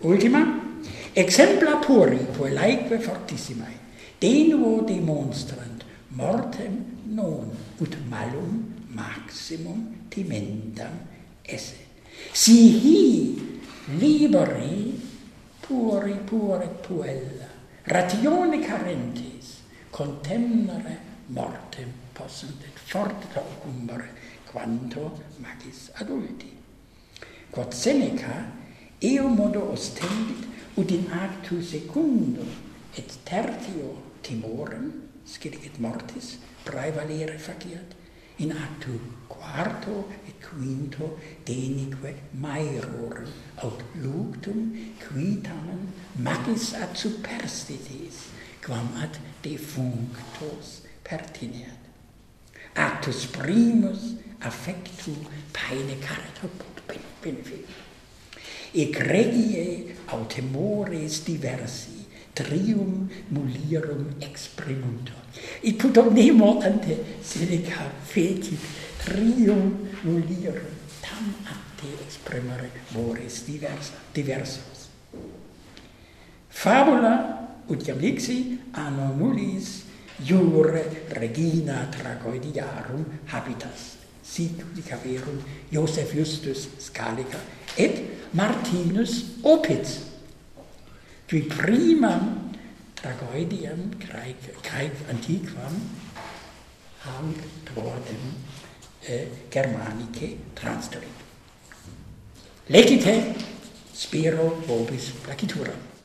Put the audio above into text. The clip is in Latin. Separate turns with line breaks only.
Ultima, exempla puri, puellaeque fortissimae, denuo demonstrant mortem non, ut malum maximum timentam esse. Si hi liberi puri pure puella, ratione carentis, contemnere mortem possent et forte ocumbere, quanto magis adulti. Quod Seneca eo modo ostendit, ut in actu secundo et tertio timorem, scilicet mortis, praevalere faciat, in actu quarto et quinto denique maerorem, aut luctum quitamen magis ad superstitis, quam ad defunctos pertineat. Actus primus affectu paene carita benefic egregie autemores diversi trium mulierum exprimuntur. Iput nemo ante Seneca fetit trium mulierum tam ante exprimere mores diversa, diversos. Fabula utiam dixi anno nullis jure regina tragediarum habitas. Siegvicarerum Joseph Justus Scalica et Martinus Opitz, qui primam Dagoidiam Graec, Graec antiquam hanc trodem eh, Germanice transtulit. Legite spiro vobis placituram.